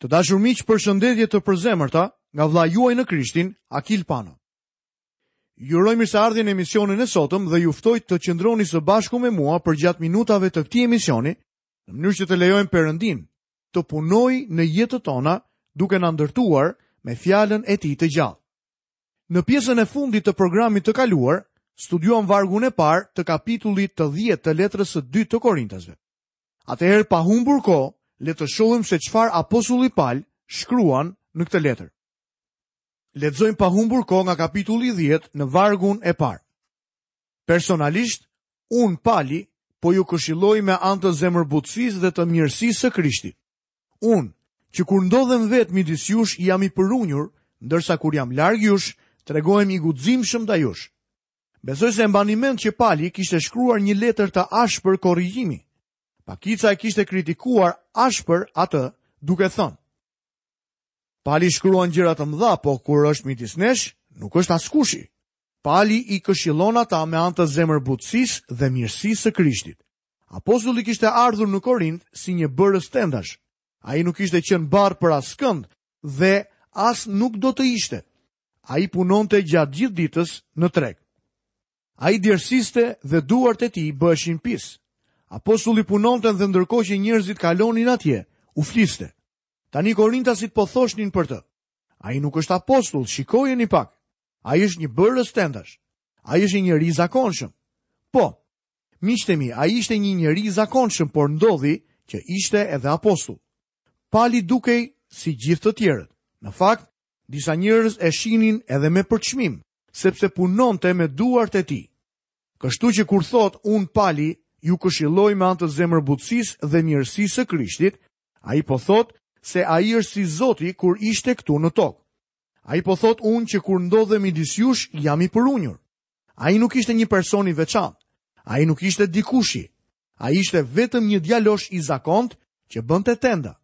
Të dashur miq, përshëndetje të përzemërta nga vëllai juaj në Krishtin, Akil Pano. Ju uroj mirëseardhjen në emisionin e sotëm dhe ju ftoj të qëndroni së bashku me mua përgjatë minutave të këtij emisioni, në mënyrë që të lejojmë Perëndinë të punojë në jetën tona duke na ndërtuar me fjalën e tij të gjallë. Në pjesën e fundit të programit të kaluar, studiuam vargun e parë të kapitullit të 10 të letrës së dytë të Korintasve. Atëherë pa humbur kohë, le të shohim se çfarë apostulli Pal shkruan në këtë letër. Lexojmë pa humbur kohë nga kapitulli 10 në vargun e parë. Personalisht, unë Pali po ju këshilloj me anë të zemërbutësisë dhe të mirësisë së Krishtit. Unë, që kur ndodhem vetë midis jush jam i përunjur, ndërsa kur jam larg jush, tregohem i guximshëm ndaj jush. Besoj se e mbani mend që Pali kishte shkruar një letër të ashpër korrigjimi. Pakica e kishte kritikuar ashpër atë, duke thënë: Pali shkruan gjëra të mëdha, po kur është midis nesh, nuk është askushi. Pali i këshillon ata me anë të zemërbutësisë dhe mirësisë së Krishtit. Apostulli kishte ardhur në Korint si një bërës tendash. Ai nuk kishte qenë barrë për askënd dhe as nuk do të ishte. Ai punonte gjatë gjithë ditës në treg. Ai djersiste dhe duart e tij bëheshin pis. Apostulli punonte dhe ndërkohë që njerëzit kalonin atje, u fliste. Tani korintasit po thoshnin për të. Ai nuk është apostull, shikojeni pak. Ai është një bërës tendash. Ai është një njeri i zakonshëm. Po, miqtë e mi, ai ishte një njeri i zakonshëm, por ndodhi që ishte edhe apostull. Pali dukej si gjithë të tjerët. Në fakt, Disa njerëz e shihnin edhe me përçmim, sepse punonte me duart e tij. Kështu që kur thotë unë Pali ju këshilloj me anë të zemërbutësisë dhe mirësisë së Krishtit, ai po thotë se ai është si Zoti kur ishte këtu në tokë. Ai po thotë unë që kur ndodhem midis jush jam i përunjur. Ai nuk ishte një person i veçantë. Ai nuk ishte dikushi. Ai ishte vetëm një djalosh i zakontë që bënte tenda.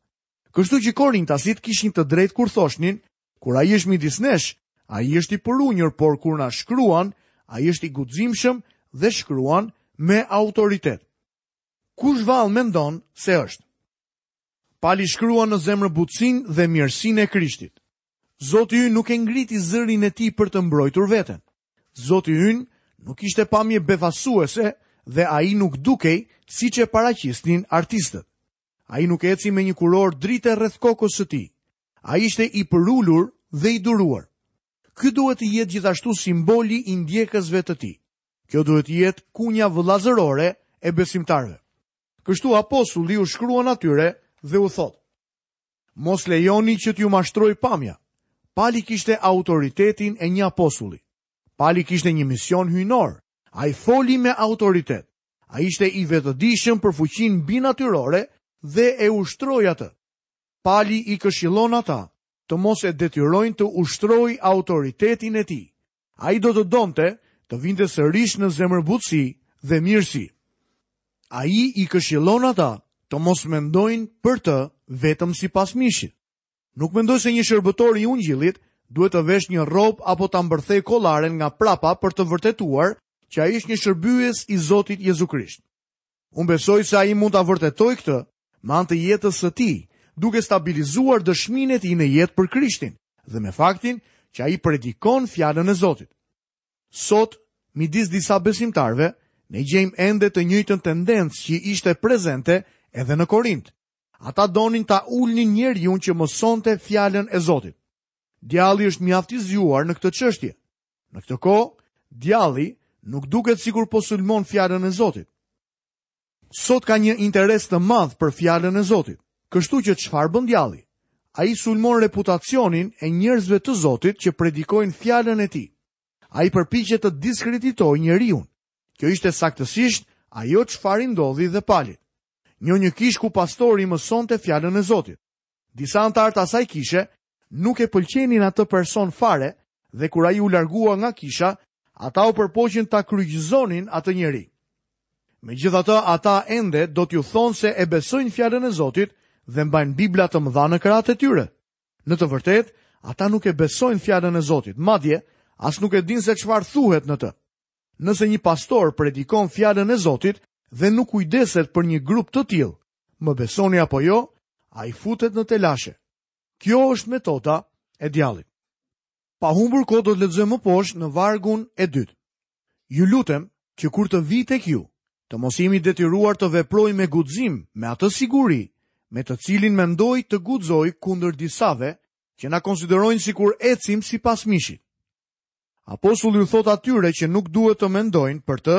Kështu që korintasit kishin të drejtë kur thoshnin, kur ai është midis nesh, ai është i përunjur, por kur na shkruan, ai është i guximshëm dhe shkruan me autoritet. Kush vallë mendon se është? Pali shkruan në zemërbutësinë dhe mirësinë e Krishtit. Zoti ynë nuk e ngriti zërin e tij për të mbrojtur veten. Zoti ynë nuk kishte pamje befasuese dhe ai nuk dukej siç e paraqisnin artistët. Ai nuk ecte me një kurorë drite rreth kokës së tij. Ai ishte i përulur dhe i duruar. Ky duhet të jetë gjithashtu simboli i ndjekësve të tij. Kjo duhet të jetë kunja vëllazërore e besimtarëve. Kështu apostulli u shkruan atyre dhe u thotë, Mos lejoni që t'ju mashtrojë pamja. Pali kishte autoritetin e një apostulli. Pali kishte një mision hyjnor. Ai foli me autoritet. Ai ishte i vetëdijshëm për fuqinë mbinatyrore dhe e ushtroi atë. Pali i këshillon ata të mos e detyrojnë të ushtrojë autoritetin e tij. Ai do të donte të vinte sërish në zemërbutësi dhe mirësi. Ai i këshillon ata të mos mendojnë për të vetëm sipas mishit. Nuk mendoj se një shërbëtor i Ungjillit duhet të veshë një rrobë apo ta mbërthejë kollaren nga prapa për të vërtetuar që ai është një shërbyes i Zotit Jezu Krisht. Unë besoj se ai mund ta vërtetojë këtë me anë të jetës së tij, duke stabilizuar dëshminë e tij në jetë për Krishtin dhe me faktin që ai predikon fjalën e Zotit. Sot, midis disa besimtarëve, ne gjejmë ende të njëjtën tendencë që ishte prezente edhe në Korint, Ata donin ta ulnin njeriun që mësonte fjalën e Zotit. Djalli është mjaft i zgjuar në këtë çështje. Në këtë kohë, djalli nuk duket sikur po sulmon fjalën e Zotit. Sot ka një interes të madh për fjalën e Zotit. Kështu që çfarë bën djalli? Ai sulmon reputacionin e njerëzve të Zotit që predikojnë fjalën e tij. Ai përpiqet të diskreditojë njeriun. Kjo ishte saktësisht ajo çfarë i ndodhi dhe Palit. Njoh një kishë ku pastori mësonte fjalën e Zotit. Disa anëtarë të asaj kishe nuk e pëlqenin atë person fare dhe kur ai u largua nga kisha, ata u përpoqën ta kryqëzonin atë njeri. Megjithatë, ata ende do t'ju thonë se e besojnë fjalën e Zotit dhe mbajnë Bibla të mëdha në krahët e tyre. Në të vërtetë, ata nuk e besojnë fjalën e Zotit, madje as nuk e dinë se çfarë thuhet në të. Nëse një pastor predikon fjalën e Zotit dhe nuk kujdeset për një grup të tillë, më besoni apo jo, ai futet në telashe. Kjo është metoda e djallit. Pa humbur kohë do të lexojmë më poshtë në vargun e dytë. Ju lutem që kur të vij tek ju, të mos jem i detyruar të veproj me guxim, me atë siguri, me të cilin mendoj të guxoj kundër disave që na konsiderojnë sikur ecim sipas mishit. Apostulli u thotë atyre që nuk duhet të mendojnë për të,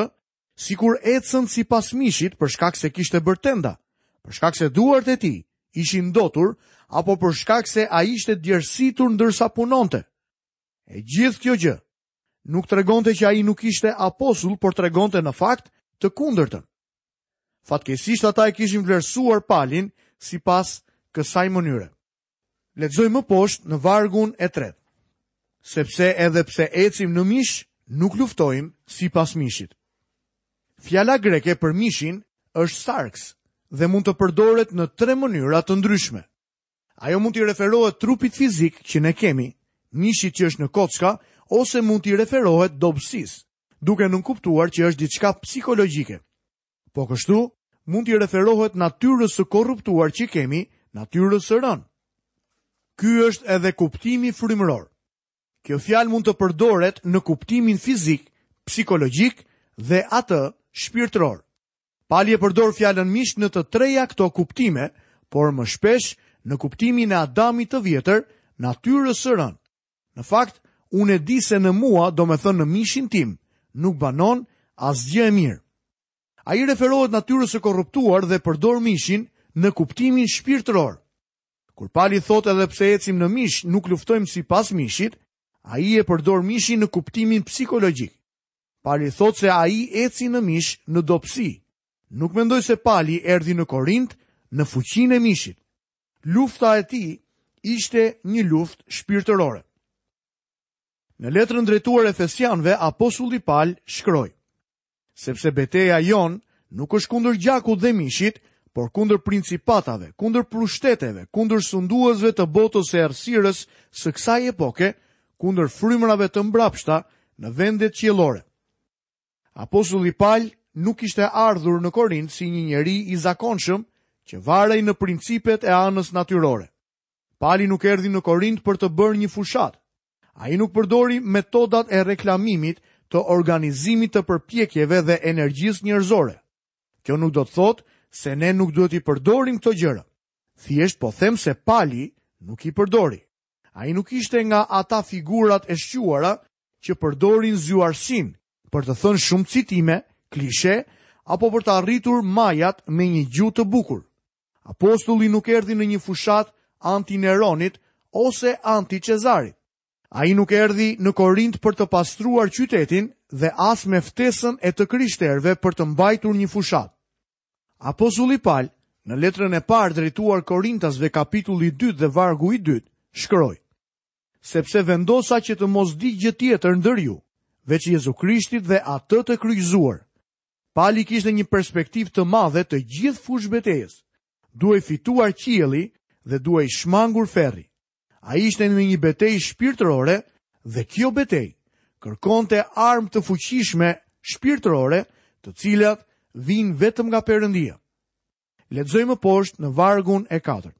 sikur ecën sipas mishit për shkak se kishte bërë tenda, për shkak se duart e tij ishin ndotur, apo për shkak se ai ishte djersitur ndërsa punonte. E gjithë kjo gjë, nuk tregonte që ai nuk ishte apostull, por tregonte në fakt të kundërtën. Fatkeqësisht ata e kishin vlerësuar Palin sipas kësaj mënyre. Lexojmë më poshtë në vargun e tretë. Sepse edhe pse ecim në mish, nuk luftojmë sipas mishit. Fjala greke për mishin është sarks dhe mund të përdoret në tre mënyra të ndryshme. Ajo mund t'i referohet trupit fizik që ne kemi, mishit që është në kocka, ose mund t'i referohet dobësisë, duke nënkuptuar që është diçka psikologjike. Po kështu, mund t'i referohet natyrës së korruptuar që kemi, natyrës së rënë. Ky është edhe kuptimi frymëror. Kjo fjalë mund të përdoret në kuptimin fizik, psikologjik dhe atë shpirtëror. Pali e përdor fjalën mish në të treja këto kuptime, por më shpesh në kuptimin e Adamit të vjetër, natyrës së rënë. Në fakt, unë e di se në mua, domethënë në mishin tim, nuk banon asgjë e mirë. Ai i referohet natyrës së korruptuar dhe përdor mishin në kuptimin shpirtëror. Kur Pali thotë edhe pse ecim në mish, nuk luftojmë sipas mishit, ai e përdor mishin në kuptimin psikologjik. Pali thotë se ai eci në mish në dobësi. Nuk mendoj se Pali erdhi në Korint në fuqinë e mishit. Lufta e tij ishte një luftë shpirtërore. Në letrën drejtuar Efesianëve, apostulli Pal shkroi: Sepse beteja jonë nuk është kundër gjakut dhe mishit, por kundër principatave, kundër pushteteve, kundër sunduesve të botës së errësirës së kësaj epoke, kundër frymërave të mbrapshta në vendet qiellore. Apostulli Pal nuk kishte ardhur në Korint si një njeri i zakonshëm që varej në principet e anës natyrore. Pali nuk erdhi në Korint për të bërë një fushatë. Ai nuk përdori metodat e reklamimit të organizimit të përpjekjeve dhe energjisë njerëzore. Kjo nuk do të thotë se ne nuk duhet t'i përdorim këto gjëra. Thjesht po them se Pali nuk i përdori. Ai nuk ishte nga ata figurat e shquara që përdorin zgjuarsinë për të thënë shumë citime, klishe, apo për të arritur majat me një gjuhë të bukur. Apostulli nuk erdhi në një fushatë anti Neronit ose anti Cezarit. Ai nuk erdhi në Korint për të pastruar qytetin dhe as me ftesën e të krishterëve për të mbajtur një fushatë. Apostulli Pal, në letrën e parë drejtuar Korintasve kapitulli 2 dhe vargu i 2, shkroi. Sepse vendosa që të mos di gjë tjetër ndër ju, veç Jezu Krishtit dhe Atë të kryqëzuar. Pali kishte një perspektivë të madhe të gjithë fushëbetejës. Duhej fituar qielli dhe duhej shmangur ferri. Ai ishte në një betejë shpirtërore dhe kjo betejë kërkonte armë të fuqishme shpirtërore, të cilat vijnë vetëm nga Perëndia. Lexojmë më poshtë në vargun e katërt.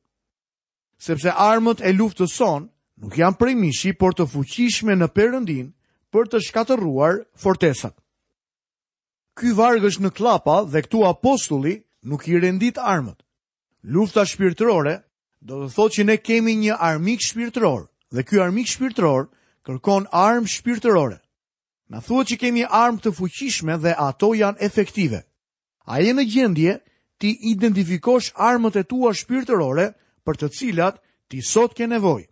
Sepse armët e luftës sonë nuk janë prej mishi, por të fuqishme në Perëndinë për të shkatërruar fortesat. Ky varg është në kllapa dhe këtu apostulli nuk i rendit armët. Lufta shpirtërore do të thotë që ne kemi një armik shpirtëror dhe ky armik shpirtëror kërkon armë shpirtërore. Na thuhet që kemi armë të fuqishme dhe ato janë efektive. A je në gjendje t'i identifikosh armët e tua shpirtërore për të cilat ti sot ke nevojë?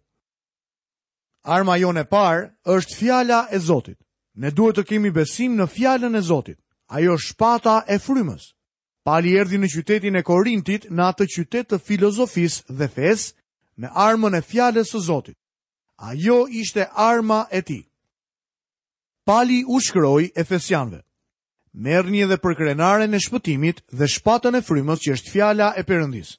Arma jonë e parë është fjala e Zotit. Ne duhet të kemi besim në fjalën e Zotit. Ajo është shpata e frymës. Pali erdhi në qytetin e Korintit në atë qytet të filozofisë dhe fesë me armën e fjalës së Zotit. Ajo ishte arma e tij. Pali u shkroi Efesianëve. Merrni edhe përkrenaren e shpëtimit dhe shpatën e frymës që është fjala e Perëndisë.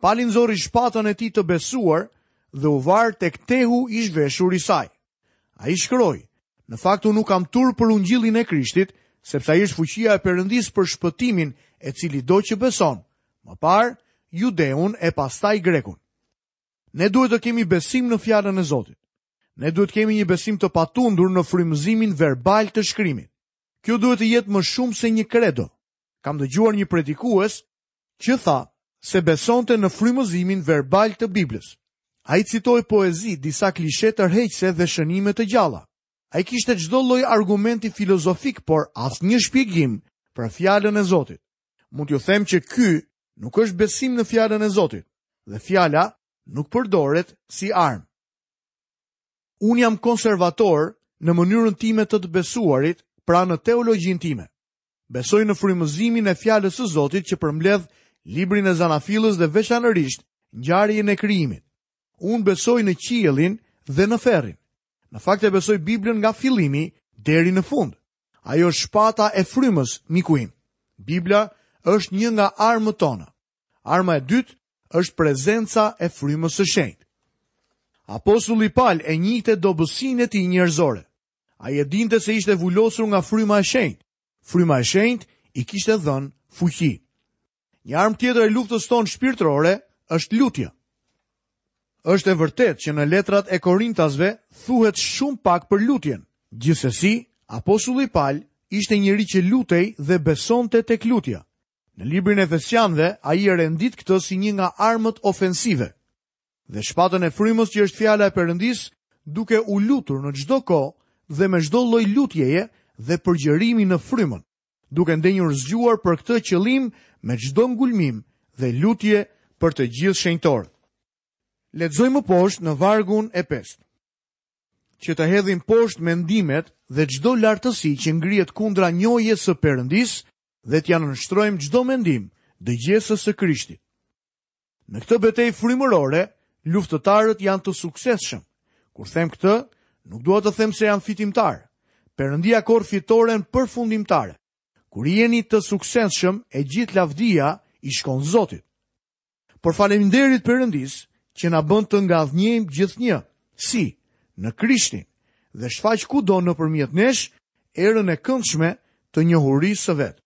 Pali nxori shpatën e tij të besuar dhe u var tek tehu i zhveshur i saj. Ai shkroi, Në fakt unë nuk kam turp për ungjillin e Krishtit, sepse ai është fuqia e Perëndisë për shpëtimin e cilitdo që beson, më parë judeun e pastaj grekun. Ne duhet të kemi besim në fjalën e Zotit. Ne duhet të kemi një besim të patundur në frymëzimin verbal të shkrimit. Kjo duhet të jetë më shumë se një kredo. Kam dëgjuar një predikues që tha se besonte në frymëzimin verbal të Biblës. Ai citoi poezi, disa klishe tërheqëse dhe shënime të gjalla. Ai kishte çdo lloj argumenti filozofik, por asnjë shpjegim për fjalën e Zotit. Mund t'ju them që ky nuk është besim në fjallën e Zotit, dhe fjala nuk përdoret si armë. Unë jam konservator në mënyrën time të të besuarit, pra në teologjinë time. Besoj në frymëzimin e fjalës së Zotit që përmbledh librin e Zanafillës dhe veçanërisht ngjarjen e krijimit. Unë besoj në qiellin dhe në ferrin. Në fakt e besoj Biblën nga fillimi deri në fund. Ajo është shpata e frymës, miku im. Bibla është një nga armët tona. Arma e dytë është prezenca e frymës së shenjtë. Apostulli Pal e njihte dobësinë e tij njerëzore. Ai e dinte se ishte vulosur nga fryma e shenjtë. Fryma e shenjtë i kishte dhënë fuqi. Një armë tjetër e luftës tonë shpirtërore është lutja. Është e vërtetë që në letrat e Korintasve thuhet shumë pak për lutjen. Gjithsesi, apostulli Pal ishte njeri që lutej dhe besonte tek lutja. Në librin e Efesianëve, ai e rendit këtë si një nga armët ofensive. Dhe shpatën e frymës që është fjala e Perëndisë, duke u lutur në çdo kohë dhe me çdo lloj lutjeje dhe përgjërimi në frymën, duke ndenjur zgjuar për këtë qëllim me çdo ngulmim dhe lutje për të gjithë shenjtorët. Lexojmë poshtë në vargun e pestë. Që të hedhim poshtë mendimet dhe çdo lartësi që ngrihet kundra njohjes së Perëndisë dhe t'ia nënshtrojmë çdo mendim dëgjesës së Krishtit. Në këtë betejë frymërore, luftëtarët janë të suksesshëm. Kur them këtë, nuk dua të them se janë fitimtarë. Perëndia korr fitoren përfundimtare. Kur jeni të suksesshëm, e gjithë lavdia i shkon Zotit. Por falem nderit Perëndisë që na bën të ngadhnjejmë gjithnjë, si në Krishtin dhe shfaq kudo nëpërmjet nesh erën e këndshme të njohurisë së vet.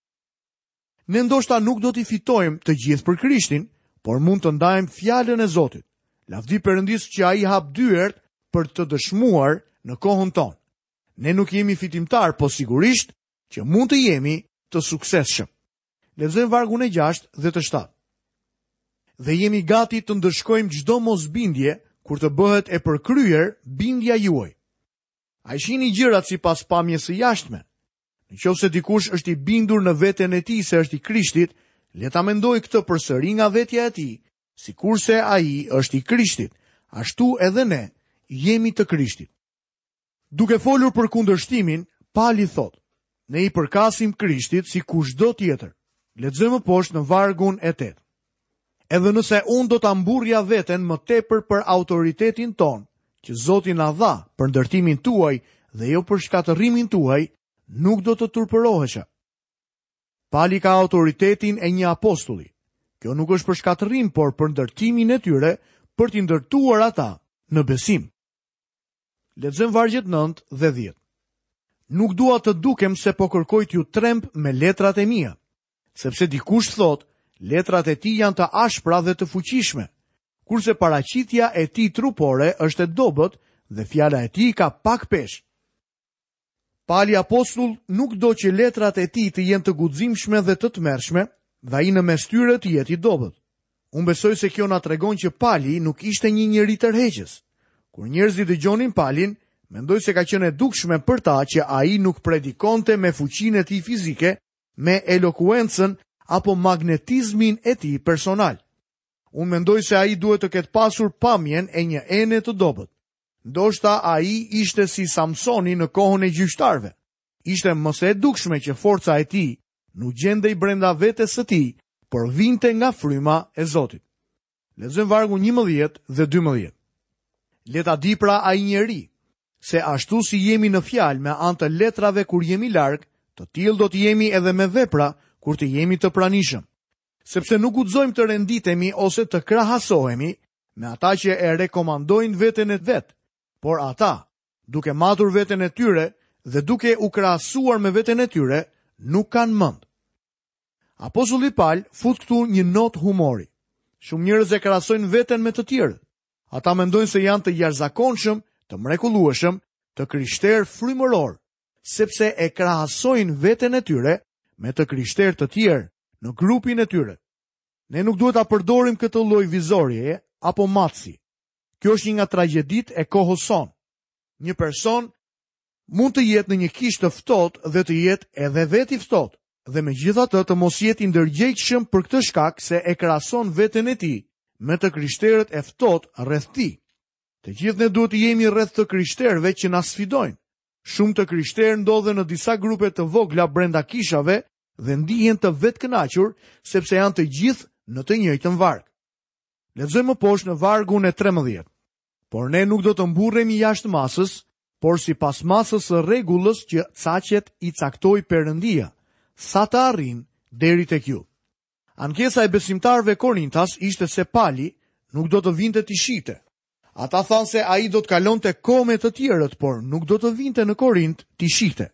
Ne ndoshta nuk do t'i fitojmë të gjithë për Krishtin, por mund të ndajmë fjalën e Zotit. Lavdi Perëndisë që ai hap dyert për të dëshmuar në kohën tonë. Ne nuk jemi fitimtarë, po sigurisht që mund të jemi të suksesshëm. Lexojmë vargun e 6 dhe të 7. Dhe jemi gati të ndëshkojmë çdo mosbindje kur të bëhet e përkryer bindja juaj. A i shihni gjërat sipas pamjes së jashtme? Në qoftë se dikush është i bindur në veten e tij se është i krishtit, le ta mendojë këtë përsëri nga vetja e tij, sikurse ai është i krishtit, ashtu edhe ne jemi të krishtit. Duke folur për kundërshtimin, Pali thotë, ne i përkasim Krishtit si kushdo tjetër. Lexojmë më poshtë në vargun e 8. Edhe nëse unë do ta mburrja veten më tepër për autoritetin tonë, që Zoti na dha për ndërtimin tuaj dhe jo për shkatërrimin tuaj, nuk do të turpërohesha. Pali ka autoritetin e një apostulli. Kjo nuk është për shkatërrim, por për ndërtimin e tyre, për t'i ndërtuar ata në besim. Lexojmë vargjet 9 dhe 10. Nuk dua të dukem se po kërkoj t'ju tremb me letrat e mia, sepse dikush thotë, letrat e tij janë të ashpra dhe të fuqishme, kurse paraqitja e tij trupore është e dobët dhe fjala e tij ka pak peshë. Pali Apostull nuk do që letrat e tij të jenë të guximshme dhe të tmerrshme, dhe ai në mes tyre të jetë i dobët. Unë besoj se kjo na tregon që Pali nuk ishte një njeri tërheqës. Kur njerëzit dëgjonin Palin, mendoj se ka qenë e dukshme për ta që ai nuk predikonte me fuqinë e tij fizike, me elokuencën apo magnetizmin e tij personal. Unë mendoj se ai duhet të ketë pasur pamjen e një ene të dobët. Ndoshta ai ishte si Samsoni në kohën e gjyqtarëve. Ishte më se e dukshme që forca e tij nuk gjendej brenda vetes së tij, por vinte nga fryma e Zotit. Lexojmë vargu 11 dhe 12. Le ta di pra ai njeri, se ashtu si jemi në fjalë me anë të letrave kur jemi larg, të tillë do të jemi edhe me vepra kur të jemi të pranishëm. Sepse nuk guxojmë të renditemi ose të krahasohemi me ata që e rekomandojnë veten e vet, por ata, duke matur veten e tyre dhe duke u krahasuar me veten e tyre, nuk kanë mend. Apostulli Pal fut këtu një notë humori. Shumë njerëz e krahasojnë veten me të tjerë. Ata mendojnë se janë të jashtëzakonshëm, të mrekullueshëm, të krishterë frymërorë, sepse e krahasojnë veten e tyre me të krishterë të tjerë në grupin e tyre. Ne nuk duhet ta përdorim këtë lloj vizorjeje apo matësi. Kjo është një nga tragjeditë e kohës sonë. Një person mund të jetë në një kishë të ftohtë dhe të jetë edhe vetë i ftohtë dhe megjithatë të mos jetë i ndërgjegjshëm për këtë shkak se e krahason veten e tij me të krishterët e ftohtë rreth tij. Të gjithë ne duhet të jemi rreth të krishterëve që na sfidojnë. Shumë të krishterë ndodhen në disa grupe të vogla brenda kishave dhe ndihen të vetëkënaqur sepse janë të gjithë në të njëjtën varkë. Lexojmë më poshtë në vargun e 13. Por ne nuk do të mburremi jashtë masës, por sipas masës së rregullës që caqet i caktoi Perëndia, sa të arrijmë deri tek ju. Ankesa e besimtarëve korintas ishte se Pali nuk do të vinte t'i shihte. Ata thanë se ai do të kalonte kohë me të tjerët, por nuk do të vinte në Korint t'i shihte.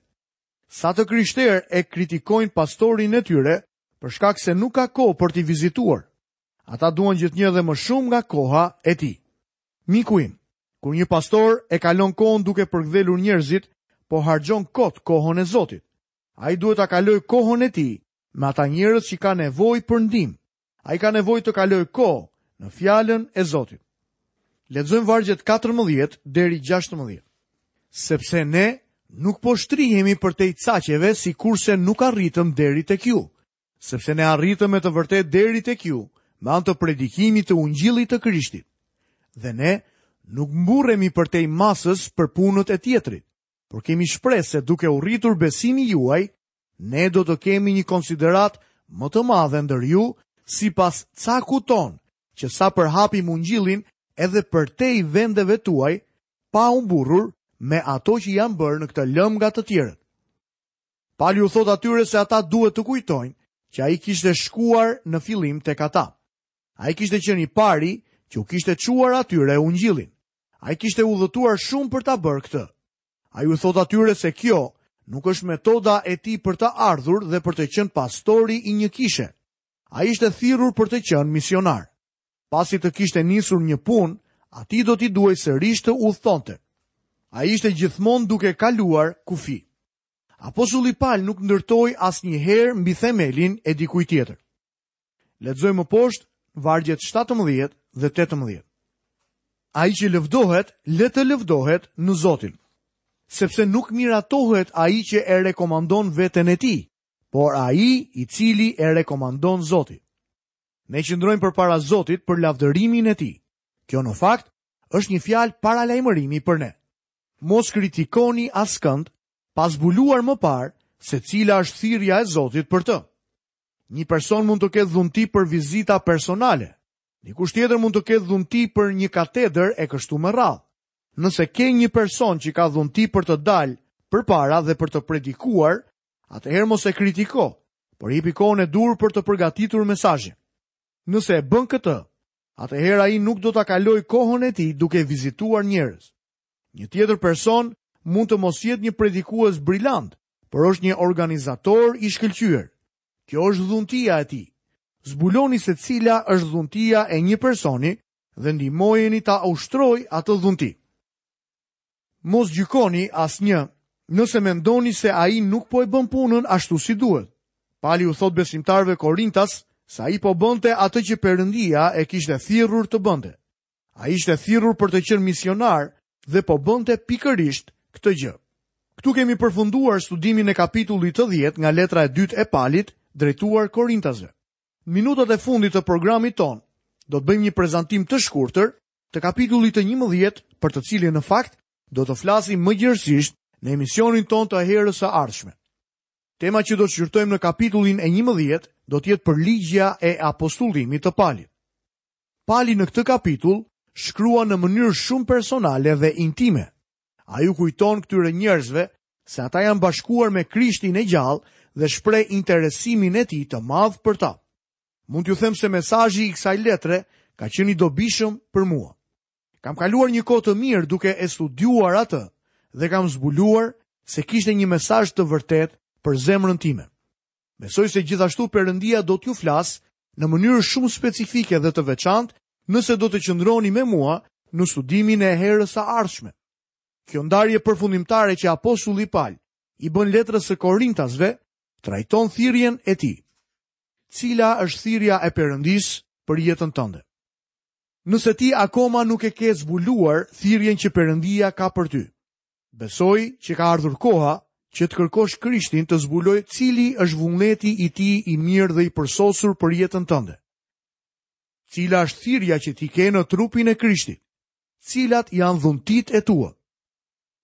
Sa të krishterë e kritikojnë pastorin e tyre për shkak se nuk ka kohë për t'i vizituar. Ata duan gjithnjë dhe më shumë nga koha e tij. Miku im, kur një pastor e kalon kohën duke përkëdhelur njerëzit, po harxhon kot kohën e Zotit. Ai duhet ta kalojë kohën e tij me ata njerëz që kanë nevojë për ndihmë. Ai ka nevojë të kalojë kohë në fjalën e Zotit. Lexojmë vargjet 14 deri 16. Sepse ne nuk po shtrihemi përtej caqeve sikurse nuk arritëm deri tek ju, sepse ne arritëm me të vërtetë deri tek ju me anë të predikimit të ungjillit të Krishtit, dhe ne nuk mburremi përtej masës për punët e tjetrit, por kemi shpresë se duke u rritur besimi juaj, ne do të kemi një konsideratë më të madhe ndër ju sipas cakut tonë, që sa ta përhapim ungjillin edhe përtej vendeve tuaj, pa u mburrur me ato që janë bërë në këtë lëmë nga të tjerët. Pali u thotë atyre se ata duhet të kujtojnë që ai kishte shkuar në fillim tek ata. Ai kishte qenë i pari që u kishte çuar atyre ungjillin, Ai kishte udhëtuar shumë për ta bërë këtë. Ai u thotë atyre se kjo nuk është metoda e tij për të ardhur dhe për të qenë pastori i një kishe. Ai ishte thirrur për të qenë misionar. Pasi të kishte nisur një punë, atij do t'i duhej sërisht të udhëtonte. Ai ishte gjithmonë duke kaluar kufi. Apostulli Pal nuk ndërtoi asnjëherë mbi themelin e dikujt tjetër. Lexojmë më poshtë vargjet 17 dhe 18. Ai që lëvdohet, le të lëvdohet në Zotin, sepse nuk miratohet ai që e rekomandon veten e tij, por ai i cili e rekomandon Zoti. Ne qëndrojmë përpara Zotit për lavdërimin e tij. Kjo në fakt është një fjalë paralajmërimi për ne. Mos kritikoni askënd pa zbuluar më parë se cila është thirrja e Zotit për të. Një person mund të ketë dhunti për vizita personale. Dikush tjetër mund të ketë dhunti për një katedër e kështu me radhë. Nëse ke një person që ka dhunti për të dalë përpara dhe për të predikuar, atëherë mos e kritiko, por jepi kohën e duhur për të përgatitur mesazhin. Nëse e bën këtë, atëherë ai nuk do ta kalojë kohën e tij duke vizituar njerëz. Një tjetër person mund të mos jetë një predikues brilant, por është një organizator i shkëlqyer. Kjo është dhuntia e tij. Zbuloni se cila është dhuntia e një personi dhe ndihmojeni ta ushtrojë atë dhunti. Mos gjykoni asnjë nëse mendoni se ai nuk po e bën punën ashtu si duhet. Pali u thotë besimtarëve korintas se ai po bënte atë që Perëndia e kishte thirrur të bënte. Ai ishte thirrur për të qenë misionar dhe po bënte pikërisht këtë gjë. Këtu kemi përfunduar studimin e kapitullit të 10 nga letra e dytë e Palit drejtuar Korintasve. Në minutat e fundit të programit tonë do të bëjmë një prezantim të shkurtër të kapitullit të 11 për të cilin në fakt do të flasim më gjerësisht në emisionin tonë të herës së ardhshme. Tema që do të shqyrtojmë në kapitullin e 11 do të jetë përligjja e apostullimit të Palit. Pali në këtë kapitull shkruan në mënyrë shumë personale dhe intime. Ai u kujton këtyre njerëzve se ata janë bashkuar me Krishtin e gjallë dhe shpreh interesimin e tij të madh për ta. Mund t'ju them se mesazhi i kësaj letre ka qenë i dobishëm për mua. Kam kaluar një kohë të mirë duke e studiuar atë dhe kam zbuluar se kishte një mesazh të vërtetë për zemrën time. Besoj se gjithashtu Perëndia do t'ju flasë në mënyrë shumë specifike dhe të veçantë nëse do të qëndroni me mua në studimin e herës së ardhshme. Kjo ndarje përfundimtare që apostulli Pal i bën letrës së Korintasve trajton thirrjen e tij. Cila është thirrja e Perëndisë për jetën tënde? Nëse ti akoma nuk e ke zbuluar thirrjen që Perëndia ka për ty, Besoj që ka ardhur koha që të kërkosh Krishtin të zbulojë cili është vullneti i tij i mirë dhe i përsosur për jetën tënde. Cila është thirrja që ti ke në trupin e Krishtit? Cilat janë dhuntitë e tua?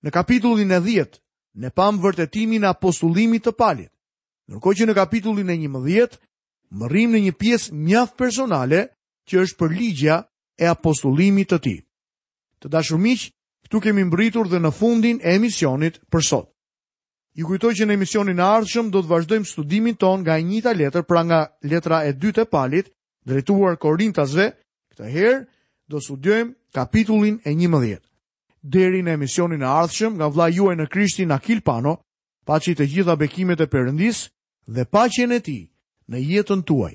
Në kapitullin e dhjetë, ne pamë vërtetimin e apostullimit të Palit. Ndërkohë që në kapitullin e njëmbëdhjetë, mbërrijmë në një pjesë mjaft personale që është përligjja e apostullimit të tij. Të dashur miq, këtu kemi mbërritur dhe në fundin e emisionit për sot. Ju kujtoj që në emisionin e ardhshëm do të vazhdojmë studimin tonë nga e njëjta letër, pra nga letra e dytë e Palit, drejtuar Korintasve, këtë herë do studiojmë kapitullin e 11. Deri në emisionin e ardhshëm nga vëllai juaj në Krishtin Akil Pano, paçi të gjitha bekimet e Perëndisë dhe paqen e tij në jetën tuaj.